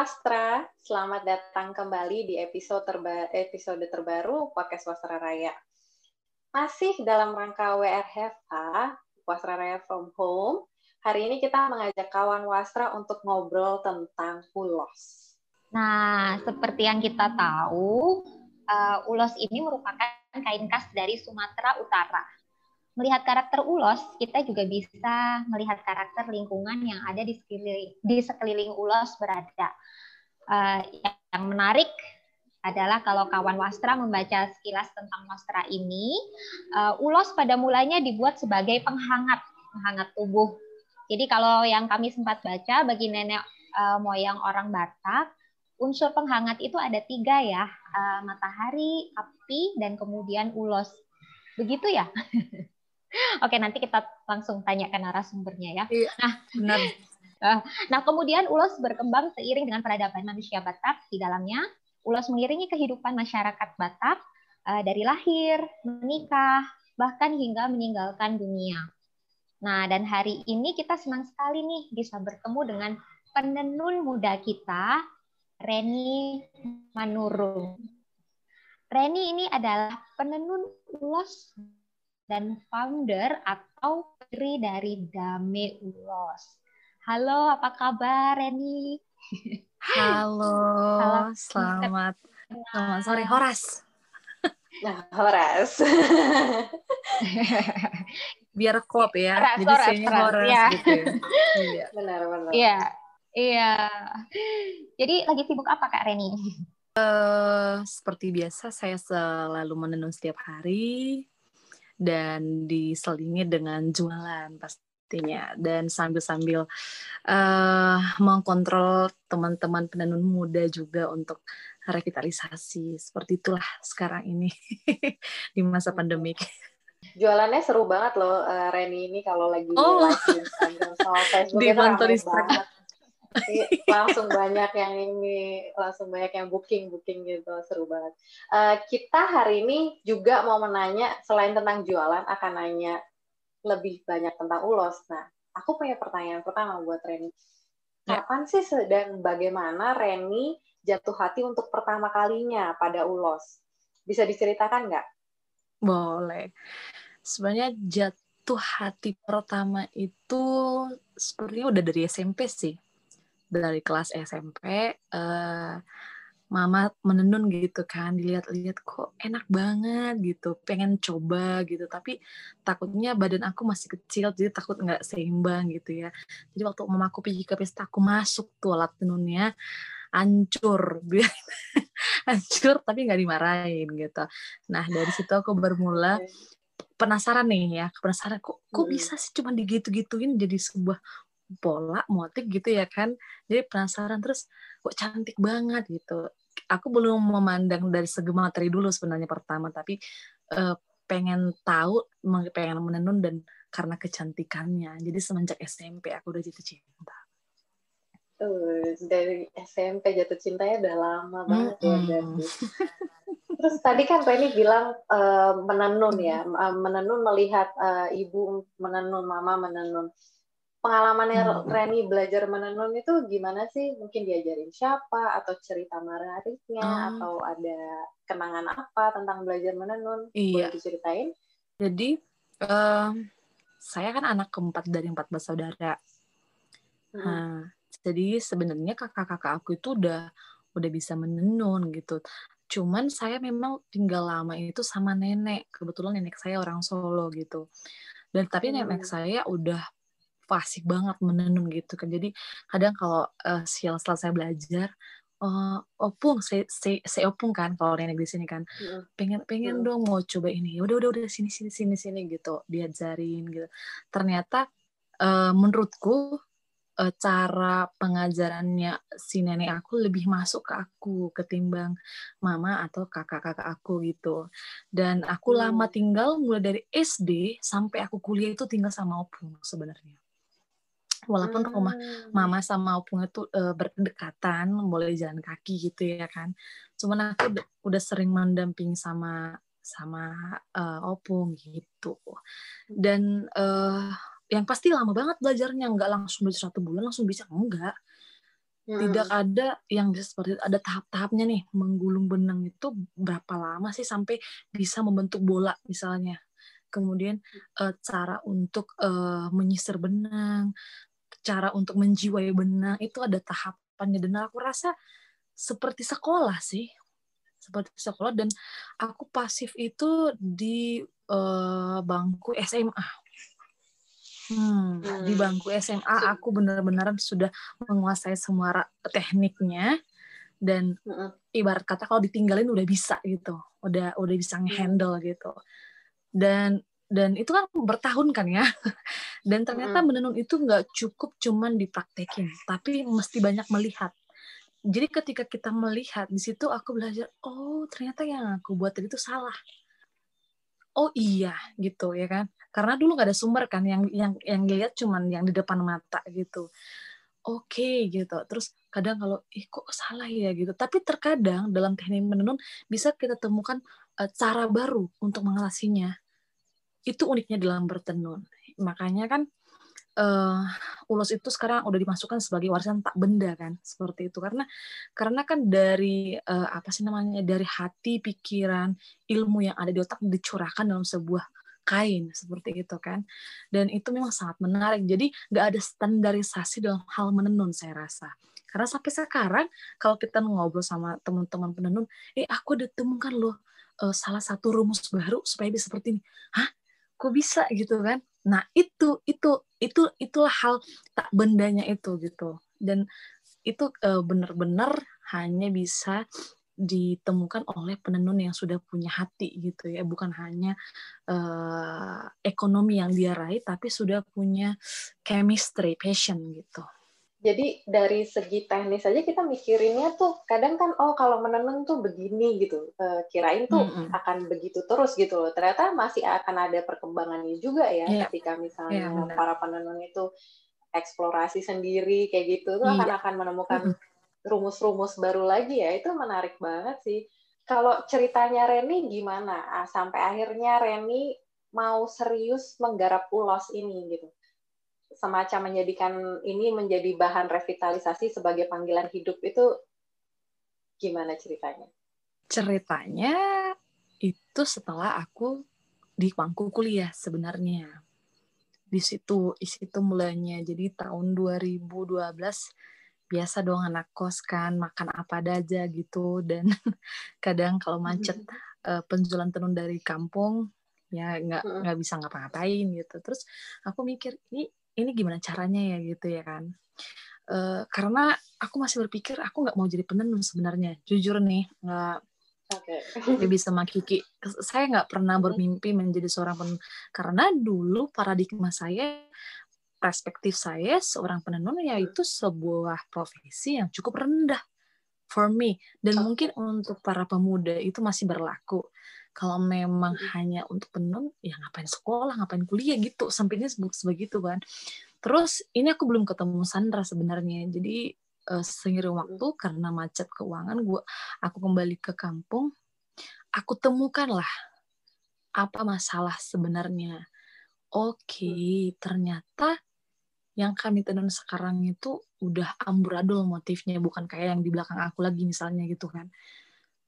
Wastra, selamat datang kembali di episode, terba episode terbaru Podcast Wastra Raya. Masih dalam rangka WRHFA, Wastra Raya from Home, hari ini kita mengajak kawan Wastra untuk ngobrol tentang ulos. Nah, seperti yang kita tahu, uh, ulos ini merupakan kain khas dari Sumatera Utara melihat karakter ulos, kita juga bisa melihat karakter lingkungan yang ada di sekeliling, di sekeliling ulos berada. Uh, yang menarik adalah kalau kawan wastra membaca sekilas tentang wastra ini, uh, ulos pada mulanya dibuat sebagai penghangat, penghangat tubuh. Jadi kalau yang kami sempat baca bagi nenek uh, moyang orang Batak, unsur penghangat itu ada tiga ya, matahari, api, dan kemudian ulos. Begitu ya? Oke, nanti kita langsung tanya ke narasumbernya ya. Iya, nah, benar. Eh, nah, kemudian ulos berkembang seiring dengan peradaban manusia Batak di dalamnya. Ulos mengiringi kehidupan masyarakat Batak uh, dari lahir, menikah, bahkan hingga meninggalkan dunia. Nah, dan hari ini kita senang sekali nih bisa bertemu dengan penenun muda kita, Reni Manurung. Reni ini adalah penenun ulos dan founder atau putri dari Dame Ulos. Halo, apa kabar Reni? Halo, Halo selamat selamat sore Horas. Nah, Horas. Biar klop ya. Horas, Jadi Horas, Horas, Horas ya. gitu ya. iya. Benar, benar. Iya. Iya. Jadi lagi sibuk apa Kak Reni? Uh, seperti biasa saya selalu menenun setiap hari dan diselingi dengan jualan pastinya dan sambil-sambil uh, mengkontrol teman-teman penenun muda juga untuk revitalisasi seperti itulah sekarang ini di masa pandemik. Jualannya seru banget loh, uh, Reni ini kalau lagi oh. live di Instagram sama Facebook di itu banget langsung banyak yang ini langsung banyak yang booking booking gitu seru banget. Uh, kita hari ini juga mau menanya selain tentang jualan akan nanya lebih banyak tentang ulos. Nah aku punya pertanyaan pertama buat Reni. Ya. kapan sih dan bagaimana Reni jatuh hati untuk pertama kalinya pada ulos? Bisa diceritakan nggak? Boleh. Sebenarnya jatuh hati pertama itu sepertinya udah dari SMP sih dari kelas SMP uh, eh, mama menenun gitu kan dilihat-lihat kok enak banget gitu. Pengen coba gitu. Tapi takutnya badan aku masih kecil jadi takut nggak seimbang gitu ya. Jadi waktu mama aku pergi ke pesta aku masuk tuh alat tenunnya hancur. Hancur tapi nggak dimarahin gitu. Nah dari situ aku bermula penasaran nih ya penasaran kok kok hmm. bisa sih cuma digitu-gituin jadi sebuah pola motif gitu ya kan. Jadi penasaran terus kok cantik banget gitu. Aku belum memandang dari segi materi dulu sebenarnya pertama tapi uh, pengen tahu pengen menenun dan karena kecantikannya. Jadi semenjak SMP aku udah jatuh cinta. Uh, dari SMP jatuh cintanya udah lama banget mm -hmm. ya Terus tadi kan Penny bilang uh, menenun ya, menenun melihat uh, ibu menenun, mama menenun pengalamannya hmm. Reni belajar menenun itu gimana sih? Mungkin diajarin siapa atau cerita menariknya hmm. atau ada kenangan apa tentang belajar menenun? Iya. Boleh diceritain? Jadi uh, saya kan anak keempat dari empat bersaudara. Hmm. Nah, jadi sebenarnya kakak-kakak aku itu udah udah bisa menenun gitu. Cuman saya memang tinggal lama itu sama nenek. Kebetulan nenek saya orang Solo gitu. Dan tapi hmm. nenek saya udah fasih banget menenun gitu kan. Jadi kadang kalau uh, siang setelah saya belajar uh, opung saya saya opung kan kalau nenek di sini kan. Pengen pengen dong mau coba ini. Ya udah udah udah sini sini sini sini gitu diajarin gitu. Ternyata uh, menurutku uh, cara pengajarannya si nenek aku lebih masuk ke aku ketimbang mama atau kakak-kakak aku gitu. Dan aku hmm. lama tinggal mulai dari SD sampai aku kuliah itu tinggal sama opung sebenarnya walaupun hmm. rumah mama sama opung itu uh, berdekatan boleh jalan kaki gitu ya kan. Cuman aku udah sering mendampingi sama sama uh, opung gitu. Dan uh, yang pasti lama banget belajarnya nggak langsung belajar satu bulan langsung bisa enggak. Tidak ada yang bisa seperti itu. ada tahap-tahapnya nih menggulung benang itu berapa lama sih sampai bisa membentuk bola misalnya. Kemudian uh, cara untuk uh, menyisir benang cara untuk menjiwai benang itu ada tahapannya dan aku rasa seperti sekolah sih seperti sekolah dan aku pasif itu di uh, bangku SMA Hmm, hmm. di bangku SMA aku benar-benar sudah menguasai semua tekniknya dan hmm. ibarat kata kalau ditinggalin udah bisa gitu, udah udah bisa hmm. ngehandle gitu. Dan dan itu kan bertahun kan ya. Dan ternyata hmm. menenun itu nggak cukup cuman dipraktekin, tapi mesti banyak melihat. Jadi ketika kita melihat di situ aku belajar, oh ternyata yang aku buat tadi itu salah. Oh iya gitu ya kan? Karena dulu nggak ada sumber kan yang yang yang lihat cuman yang di depan mata gitu. Oke okay, gitu. Terus kadang kalau ih kok salah ya? gitu. Tapi terkadang dalam teknik menenun bisa kita temukan uh, cara baru untuk mengelasinya itu uniknya dalam bertenun makanya kan uh, ulos itu sekarang udah dimasukkan sebagai warisan tak benda kan seperti itu. Karena karena kan dari uh, apa sih namanya dari hati pikiran ilmu yang ada di otak dicurahkan dalam sebuah kain seperti itu kan. Dan itu memang sangat menarik. Jadi nggak ada standarisasi dalam hal menenun saya rasa. Karena sampai sekarang kalau kita ngobrol sama teman-teman penenun eh aku udah temukan loh uh, salah satu rumus baru supaya bisa seperti ini. Hah? Kok bisa? Gitu kan Nah, itu itu itu itulah hal tak bendanya itu gitu. Dan itu uh, benar-benar hanya bisa ditemukan oleh penenun yang sudah punya hati gitu ya, bukan hanya uh, ekonomi yang dia raih tapi sudah punya chemistry, passion gitu. Jadi dari segi teknis saja kita mikirinnya tuh kadang kan oh kalau menenun tuh begini gitu. E, kirain tuh mm -hmm. akan begitu terus gitu loh. Ternyata masih akan ada perkembangannya juga ya yeah. ketika misalnya yeah, para penenun itu eksplorasi sendiri kayak gitu tuh yeah. akan akan menemukan rumus-rumus baru lagi ya. Itu menarik banget sih. Kalau ceritanya Reni gimana? Ah, sampai akhirnya Reni mau serius menggarap ulos ini gitu semacam menjadikan ini menjadi bahan revitalisasi sebagai panggilan hidup itu gimana ceritanya? Ceritanya itu setelah aku di bangku kuliah sebenarnya. Di situ, di situ mulainya. Jadi tahun 2012 biasa dong anak kos kan makan apa aja gitu dan kadang kalau macet uh, penjualan tenun dari kampung ya nggak nggak bisa ngapa-ngapain gitu terus aku mikir ini ini gimana caranya ya gitu ya kan. Uh, karena aku masih berpikir aku nggak mau jadi penenun sebenarnya. Jujur nih nggak okay. lebih sama Kiki. Saya nggak pernah bermimpi menjadi seorang penenun karena dulu paradigma saya perspektif saya seorang penenun yaitu sebuah profesi yang cukup rendah for me. Dan mungkin untuk para pemuda itu masih berlaku kalau memang hanya untuk penenun ya ngapain sekolah ngapain kuliah gitu sampainya sebegitu kan. Terus ini aku belum ketemu Sandra sebenarnya. Jadi uh, seiring waktu karena macet keuangan gua aku kembali ke kampung aku temukan lah apa masalah sebenarnya. Oke okay, ternyata yang kami tenun sekarang itu udah amburadul motifnya bukan kayak yang di belakang aku lagi misalnya gitu kan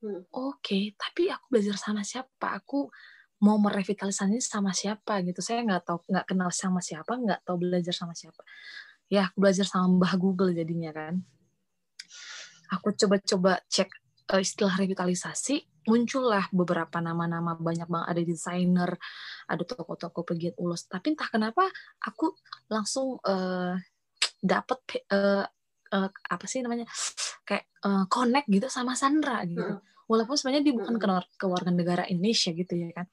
Hmm. Oke, okay, tapi aku belajar sama siapa? Aku mau merevitalisasi sama siapa gitu. Saya nggak tahu, nggak kenal sama siapa, nggak tahu belajar sama siapa. Ya, aku belajar sama Mbah Google jadinya kan. Aku coba-coba cek uh, istilah revitalisasi, muncullah beberapa nama-nama banyak banget ada desainer, ada toko-toko pegiat ulos. Tapi entah kenapa aku langsung uh, dapet uh, uh, apa sih namanya kayak uh, connect gitu sama Sandra gitu. Hmm walaupun sebenarnya dia bukan ke warga negara Indonesia gitu ya kan.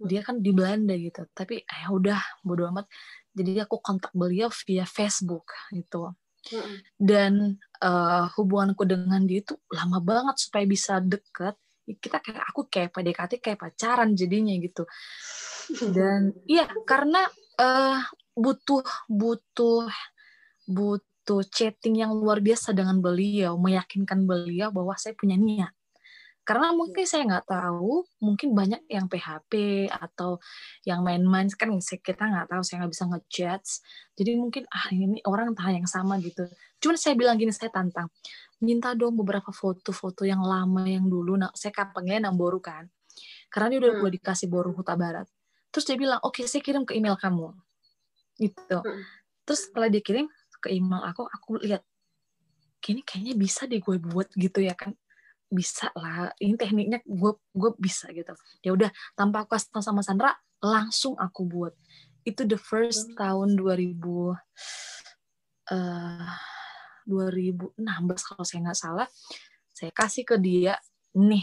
Dia kan di Belanda gitu. Tapi ya udah bodo amat. Jadi aku kontak beliau via Facebook gitu. Dan uh, hubunganku dengan dia itu lama banget supaya bisa deket. Kita kayak aku kayak PDKT kayak pacaran jadinya gitu. Dan iya karena uh, butuh butuh butuh chatting yang luar biasa dengan beliau meyakinkan beliau bahwa saya punya niat. Karena mungkin saya nggak tahu mungkin banyak yang PHP atau yang main-main kan kita nggak tahu saya nggak bisa ngechat jadi mungkin ah ini orang entah yang sama gitu. Cuman saya bilang gini saya tantang minta dong beberapa foto-foto yang lama yang dulu. Nah saya kapannya namboru kan karena dia udah hmm. dikasih boru Huta Barat. Terus dia bilang oke okay, saya kirim ke email kamu. Gitu. Hmm. terus setelah dia kirim ke email aku aku lihat kini kayaknya bisa deh gue buat gitu ya kan. Bisa lah ini tekniknya gue gue bisa gitu. Ya udah tanpa aku kasih sama Sandra langsung aku buat. Itu the first hmm. tahun 2000 uh, 2016 kalau saya nggak salah saya kasih ke dia nih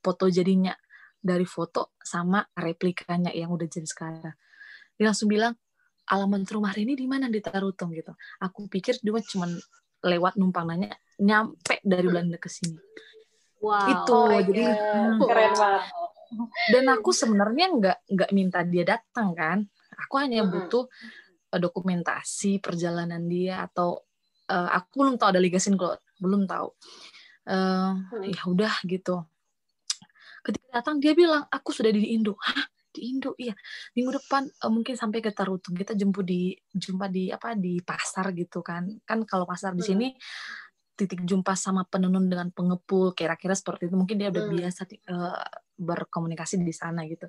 foto jadinya dari foto sama replikanya yang udah jadi sekarang. Dia langsung bilang alamat rumah ini di mana di Tarutung gitu aku pikir dia cuma lewat numpang nanya nyampe dari Belanda ke sini Wow. Itu oh jadi hmm. keren banget. Dan aku sebenarnya nggak nggak minta dia datang kan. Aku hanya butuh uh, dokumentasi perjalanan dia atau uh, aku belum tahu ada ligasin kalau belum tahu. Uh, hmm. Ya udah gitu. Ketika datang dia bilang aku sudah di Indo. Hah? Di Indo iya. Minggu depan uh, mungkin sampai ke Tarutung kita jemput di jumpa di apa di pasar gitu kan. Kan kalau pasar di sini titik jumpa sama penenun dengan pengepul kira-kira seperti itu. Mungkin dia udah hmm. biasa uh, berkomunikasi di sana gitu.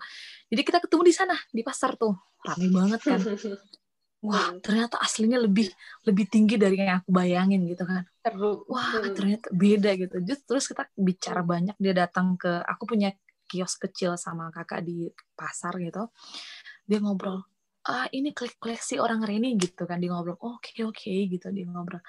Jadi kita ketemu di sana di pasar tuh. Ramai banget kan. Wah hmm. ternyata aslinya lebih lebih tinggi dari yang aku bayangin gitu kan. Wah hmm. ternyata beda gitu. Just, terus kita bicara banyak dia datang ke aku punya kios kecil sama kakak di pasar gitu dia ngobrol ah ini koleksi orang Reni gitu kan dia ngobrol oke okay, oke okay, gitu dia ngobrol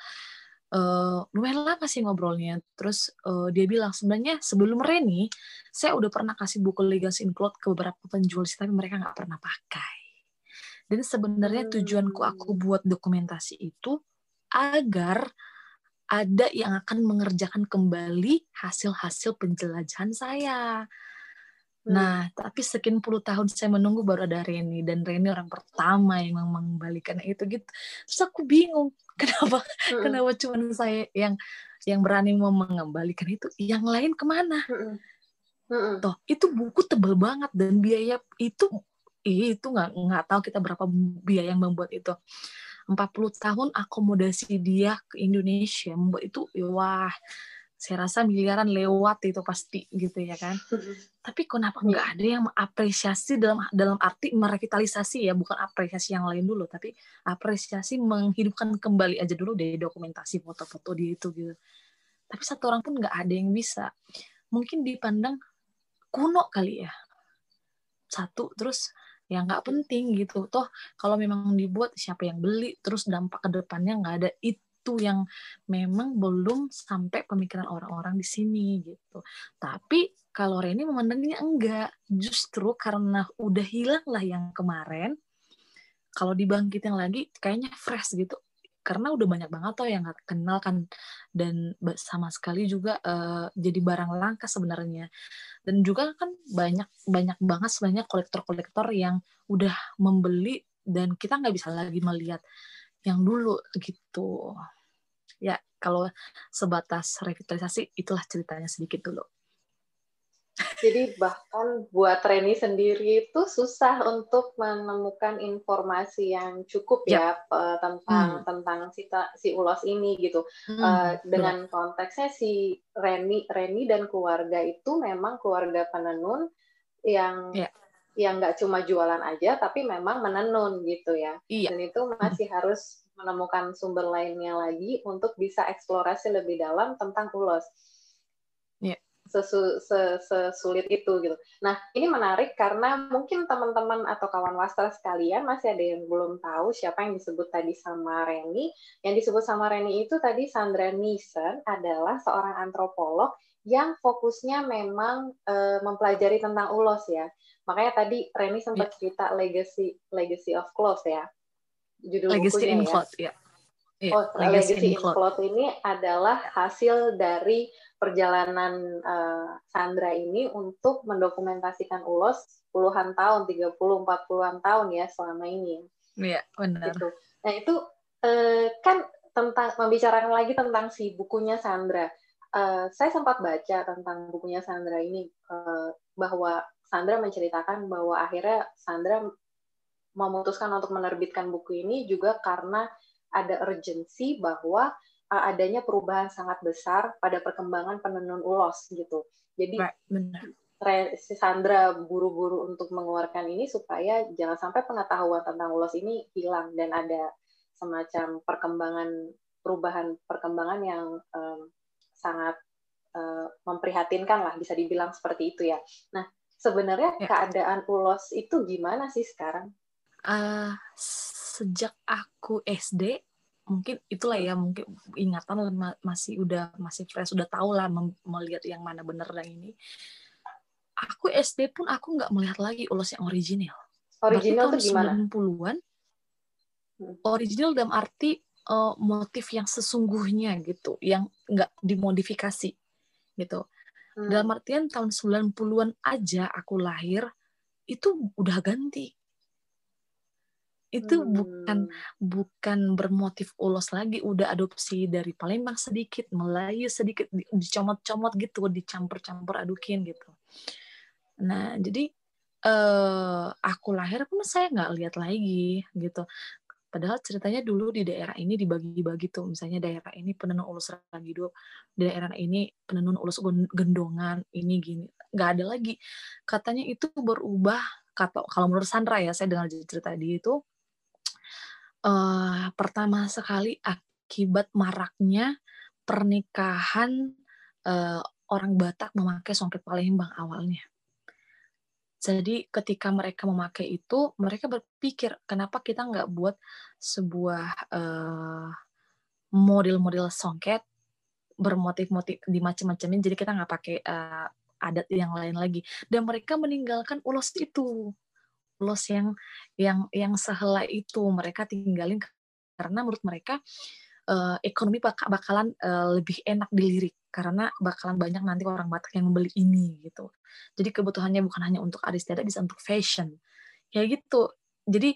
uh, lumayan lama sih ngobrolnya. Terus uh, dia bilang sebenarnya sebelum Reni, saya udah pernah kasih buku Legacy Include ke beberapa penjual sih, tapi mereka nggak pernah pakai. Dan sebenarnya tujuanku aku hmm. buat dokumentasi itu agar ada yang akan mengerjakan kembali hasil-hasil penjelajahan saya. Nah, tapi sekian puluh tahun saya menunggu baru ada Reni dan Reni orang pertama yang mengembalikan itu gitu. Terus aku bingung kenapa hmm. kenapa cuma saya yang yang berani mau mengembalikan itu, yang lain ke mana? Hmm. Toh itu buku tebel banget dan biaya itu itu nggak nggak tahu kita berapa biaya yang membuat itu. 40 tahun akomodasi dia ke Indonesia membuat itu wah saya rasa miliaran lewat itu pasti gitu ya kan. Tapi kenapa nggak ada yang mengapresiasi dalam dalam arti merevitalisasi ya, bukan apresiasi yang lain dulu, tapi apresiasi menghidupkan kembali aja dulu dari dokumentasi foto-foto di itu gitu. Tapi satu orang pun nggak ada yang bisa. Mungkin dipandang kuno kali ya. Satu terus ya nggak penting gitu. Toh kalau memang dibuat siapa yang beli, terus dampak ke depannya nggak ada itu itu yang memang belum sampai pemikiran orang-orang di sini gitu. Tapi kalau Reni memandangnya enggak, justru karena udah hilang lah yang kemarin, kalau dibangkitin lagi kayaknya fresh gitu. Karena udah banyak banget tuh yang nggak kenal kan dan sama sekali juga uh, jadi barang langka sebenarnya. Dan juga kan banyak banyak banget sebenarnya kolektor-kolektor yang udah membeli dan kita nggak bisa lagi melihat yang dulu gitu ya kalau sebatas revitalisasi itulah ceritanya sedikit dulu. Jadi bahkan buat Reni sendiri itu susah untuk menemukan informasi yang cukup ya, ya tentang hmm. tentang si, si ulos ini gitu. Hmm. Uh, dengan konteksnya si Reni Reni dan keluarga itu memang keluarga penenun yang ya. yang nggak cuma jualan aja tapi memang menenun gitu ya. Iya. Dan itu masih hmm. harus menemukan sumber lainnya lagi untuk bisa eksplorasi lebih dalam tentang ulos. Yeah. Sesu, sesulit itu gitu. Nah, ini menarik karena mungkin teman-teman atau kawan wastra sekalian masih ada yang belum tahu siapa yang disebut tadi sama Reni. Yang disebut sama Reni itu tadi Sandra Nielsen adalah seorang antropolog yang fokusnya memang uh, mempelajari tentang ulos ya. Makanya tadi Reni sempat yeah. cerita legacy legacy of clothes ya judul Legacy bukunya in ya. Cloud, ya. Yeah. Oh, Legacy, Legacy in, Cloud. ini adalah hasil dari perjalanan uh, Sandra ini untuk mendokumentasikan ulos puluhan tahun, 30 40-an tahun ya selama ini. Iya, benar. Gitu. Nah, itu uh, kan tentang membicarakan lagi tentang si bukunya Sandra. uh, saya sempat baca tentang bukunya Sandra ini uh, bahwa Sandra menceritakan bahwa akhirnya Sandra memutuskan untuk menerbitkan buku ini juga karena ada urgensi bahwa uh, adanya perubahan sangat besar pada perkembangan penenun ulos gitu. Jadi right, si Sandra buru-buru untuk mengeluarkan ini supaya jangan sampai pengetahuan tentang ulos ini hilang dan ada semacam perkembangan perubahan perkembangan yang um, sangat uh, memprihatinkan lah bisa dibilang seperti itu ya. Nah sebenarnya ya. keadaan ulos itu gimana sih sekarang? Uh, sejak aku SD mungkin itulah ya mungkin ingatan masih udah masih fresh sudah tahu lah melihat yang mana benar dan ini. Aku SD pun aku nggak melihat lagi ulos yang original. Original itu gimana? 90-an hmm. original dalam arti uh, motif yang sesungguhnya gitu yang nggak dimodifikasi gitu. Hmm. dalam artian tahun 90-an aja aku lahir itu udah ganti itu hmm. bukan bukan bermotif ulos lagi udah adopsi dari Palembang sedikit Melayu sedikit dicomot-comot gitu dicampur-campur adukin gitu. Nah jadi uh, aku lahir pun saya nggak lihat lagi gitu. Padahal ceritanya dulu di daerah ini dibagi-bagi tuh. Misalnya daerah ini penenun ulus ragido daerah ini penenun ulus gendongan ini gini. Nggak ada lagi. Katanya itu berubah kata kalau menurut Sandra ya saya dengar cerita dia itu uh, pertama sekali akibat maraknya pernikahan uh, orang Batak memakai songket Palembang awalnya. Jadi ketika mereka memakai itu, mereka berpikir kenapa kita nggak buat sebuah uh, model-model songket bermotif-motif di macam-macamnya. Jadi kita nggak pakai uh, adat yang lain lagi. Dan mereka meninggalkan ulos itu los yang yang yang sehela itu mereka tinggalin karena menurut mereka uh, ekonomi bak bakalan uh, lebih enak dilirik karena bakalan banyak nanti orang Batak yang membeli ini gitu. Jadi kebutuhannya bukan hanya untuk istiadat, bisa untuk fashion. Kayak gitu. Jadi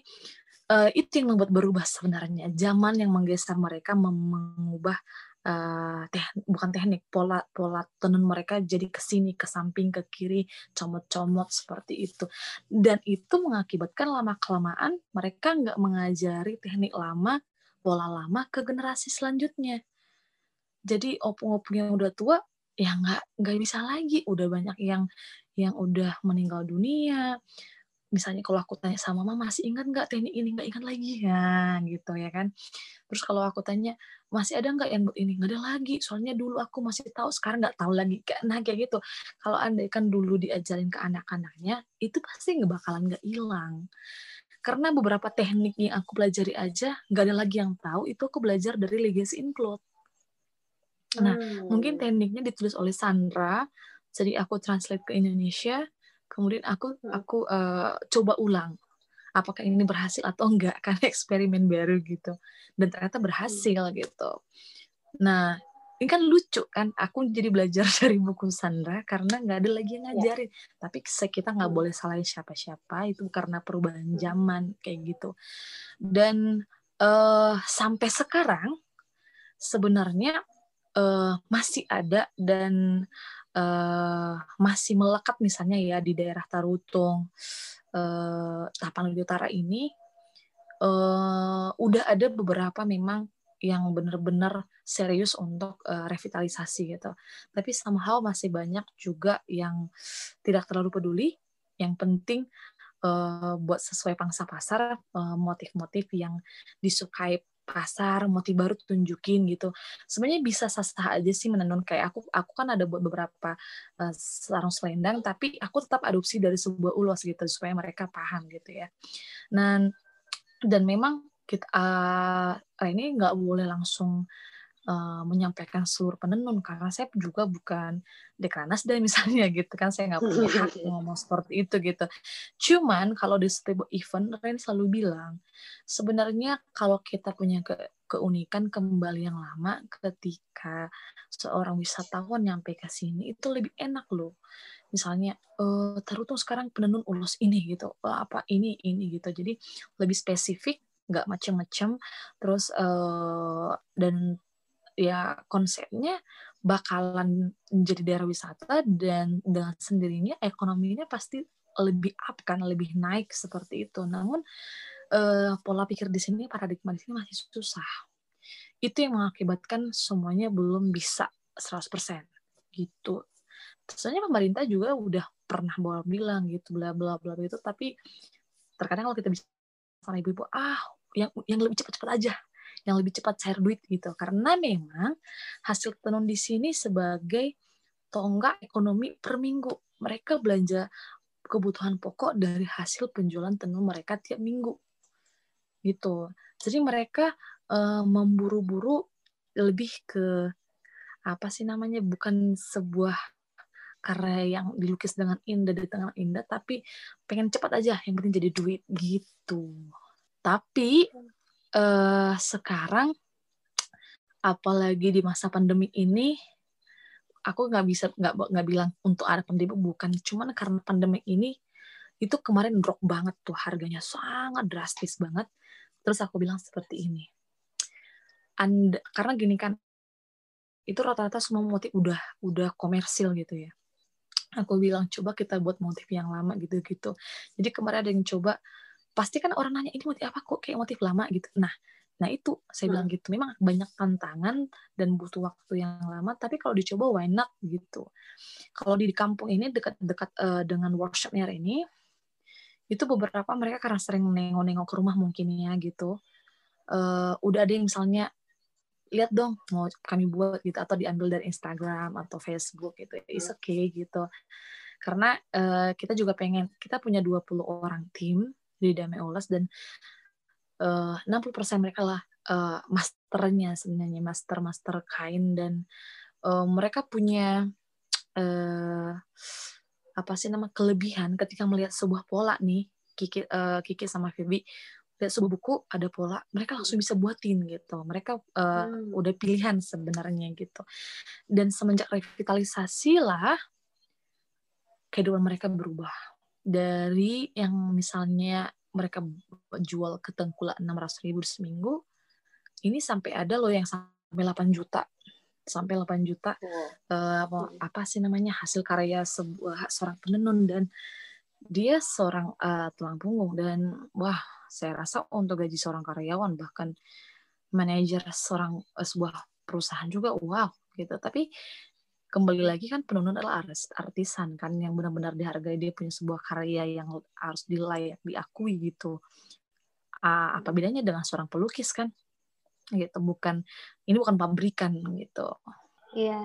uh, itu yang membuat berubah sebenarnya. Zaman yang menggeser mereka mengubah uh, teh bukan teknik pola pola tenun mereka jadi ke sini ke samping ke kiri comot-comot seperti itu. Dan itu mengakibatkan lama kelamaan mereka nggak mengajari teknik lama pola lama ke generasi selanjutnya. Jadi opung-opung yang udah tua ya nggak nggak bisa lagi. Udah banyak yang yang udah meninggal dunia misalnya kalau aku tanya sama mama masih ingat nggak teknik ini nggak ingat lagi? Ya gitu ya kan. Terus kalau aku tanya masih ada nggak yang ini? Nggak ada lagi soalnya dulu aku masih tahu sekarang nggak tahu lagi. Nah kayak gitu. Kalau anda kan dulu diajarin ke anak-anaknya itu pasti nggak bakalan nggak hilang. Karena beberapa teknik yang aku pelajari aja nggak ada lagi yang tahu itu aku belajar dari legacy include. Nah hmm. mungkin tekniknya ditulis oleh Sandra jadi aku translate ke Indonesia kemudian aku hmm. aku uh, coba ulang apakah ini berhasil atau enggak karena eksperimen baru gitu dan ternyata berhasil hmm. gitu nah ini kan lucu kan aku jadi belajar dari buku Sandra karena nggak ada lagi yang ya. ngajarin ya. tapi kita nggak hmm. boleh salahin siapa-siapa itu karena perubahan zaman kayak gitu dan uh, sampai sekarang sebenarnya uh, masih ada dan uh, masih melekat misalnya ya di daerah Tarutung, uh, Tapanuli Utara ini uh, udah ada beberapa memang yang benar-benar serius untuk uh, revitalisasi gitu. Tapi somehow masih banyak juga yang tidak terlalu peduli. Yang penting uh, buat sesuai pangsa pasar motif-motif yang disukai pasar motif baru tunjukin gitu. Sebenarnya bisa sah-sah aja sih menenun kayak aku aku kan ada buat beberapa uh, sarung selendang tapi aku tetap adopsi dari sebuah ulos gitu supaya mereka paham gitu ya. Dan dan memang kita uh, ini nggak boleh langsung uh, menyampaikan seluruh penenun karena saya juga bukan dekanas dan misalnya gitu kan saya nggak punya hak ngomong seperti itu gitu. Cuman kalau di setiap event Ren selalu bilang sebenarnya kalau kita punya ke keunikan kembali yang lama ketika seorang wisatawan nyampe ke sini itu lebih enak loh. Misalnya uh, taruh sekarang penenun ulos ini gitu uh, apa ini ini gitu. Jadi lebih spesifik nggak macam-macam terus uh, dan ya konsepnya bakalan menjadi daerah wisata dan dengan sendirinya ekonominya pasti lebih up kan lebih naik seperti itu. Namun uh, pola pikir di sini paradigma di sini masih susah. Itu yang mengakibatkan semuanya belum bisa 100% gitu. Sebenarnya pemerintah juga udah pernah bawa bilang gitu bla bla bla itu tapi terkadang kalau kita bisa sama ibu-ibu ah yang yang lebih cepat-cepat aja yang lebih cepat cair duit gitu. Karena memang hasil tenun di sini sebagai tonggak ekonomi per minggu. Mereka belanja kebutuhan pokok dari hasil penjualan tenun mereka tiap minggu. Gitu. Jadi mereka uh, memburu-buru lebih ke apa sih namanya bukan sebuah karya yang dilukis dengan indah di tengah indah tapi pengen cepat aja yang penting jadi duit gitu. Tapi uh, sekarang apalagi di masa pandemi ini aku nggak bisa nggak nggak bilang untuk ada pandemi bukan. Cuman karena pandemi ini itu kemarin drop banget tuh harganya sangat drastis banget. Terus aku bilang seperti ini anda karena gini kan itu rata-rata semua motif udah udah komersil gitu ya. Aku bilang coba kita buat motif yang lama gitu-gitu. Jadi kemarin ada yang coba pasti kan orang nanya ini motif apa kok kayak motif lama? Gitu. Nah nah itu saya hmm. bilang gitu. Memang banyak tantangan dan butuh waktu yang lama tapi kalau dicoba why not? Gitu. Kalau di kampung ini dekat-dekat uh, dengan workshopnya ini itu beberapa mereka karena sering nengok-nengok ke rumah mungkin ya gitu. Uh, udah ada yang misalnya lihat dong mau kami buat gitu atau diambil dari Instagram atau Facebook gitu. Is okay gitu. Karena uh, kita juga pengen kita punya 20 orang tim di Damai Olas dan uh, 60% mereka lah uh, masternya sebenarnya master master kain dan uh, mereka punya uh, apa sih nama kelebihan ketika melihat sebuah pola nih Kiki uh, Kiki sama Febi lihat sebuah buku ada pola mereka langsung bisa buatin gitu. Mereka uh, hmm. udah pilihan sebenarnya gitu. Dan semenjak revitalisasi lah kehidupan mereka berubah dari yang misalnya mereka jual ke tengkulak 600 ribu seminggu ini sampai ada loh yang sampai 8 juta. Sampai 8 juta oh. uh, apa, apa sih namanya hasil karya sebuah seorang penenun. Dan dia seorang uh, tulang punggung. Dan wah saya rasa untuk gaji seorang karyawan bahkan manajer seorang uh, sebuah perusahaan juga wow gitu. Tapi kembali lagi kan penenun adalah artisan kan yang benar-benar dihargai dia punya sebuah karya yang harus dilayak diakui gitu. Uh, apa bedanya dengan seorang pelukis kan? Gitu bukan ini bukan pabrikan gitu. Iya.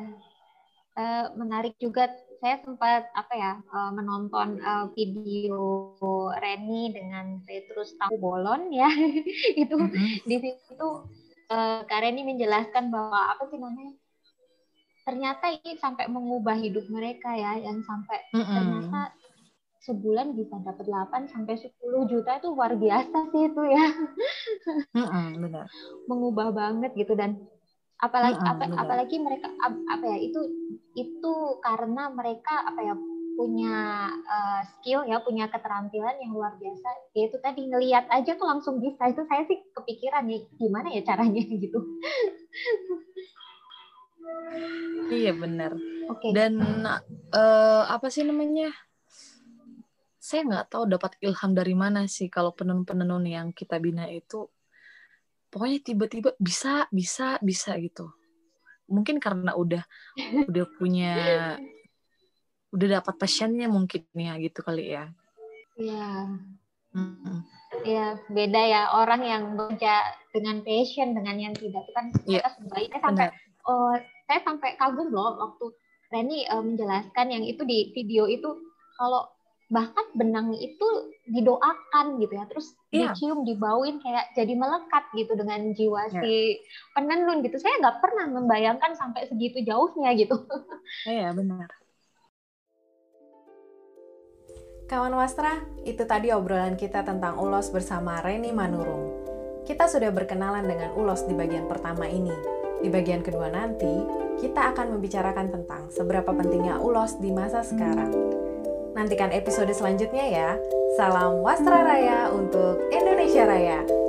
Uh, menarik juga saya sempat apa ya uh, menonton uh, video Reni dengan Petrus Tahu Bolon ya. Itu mm-hmm. di situ uh, Kak Reni menjelaskan bahwa apa sih namanya ternyata ini sampai mengubah hidup mereka ya yang sampai mm-hmm. ternyata sebulan bisa dapat 8 sampai 10 juta itu luar biasa sih itu ya. Mm-hmm, benar. Mengubah banget gitu dan apalagi uh, apa, apalagi mereka apa ya itu itu karena mereka apa ya punya uh, skill ya punya keterampilan yang luar biasa yaitu tadi ngelihat aja tuh langsung bisa itu saya sih kepikiran ya gimana ya caranya gitu iya benar okay. dan uh, apa sih namanya saya nggak tahu dapat ilham dari mana sih kalau penenun-penenun yang kita bina itu pokoknya tiba-tiba bisa bisa bisa gitu mungkin karena udah udah punya udah dapat passionnya mungkin ya gitu kali ya iya hmm. ya beda ya orang yang bekerja dengan passion dengan yang tidak itu kan yeah. sebaiknya sampai Benar. oh kagum loh waktu Reni uh, menjelaskan yang itu di video itu kalau bahkan benang itu didoakan gitu ya terus yeah. dicium dibauin kayak jadi melekat gitu dengan jiwa yeah. si penenun gitu saya nggak pernah membayangkan sampai segitu jauhnya gitu iya yeah, benar Kawan Wastra, itu tadi obrolan kita tentang ulos bersama Reni Manurung. Kita sudah berkenalan dengan ulos di bagian pertama ini. Di bagian kedua nanti, kita akan membicarakan tentang seberapa pentingnya ulos di masa sekarang. Nantikan episode selanjutnya ya. Salam Wastra Raya untuk Indonesia Raya.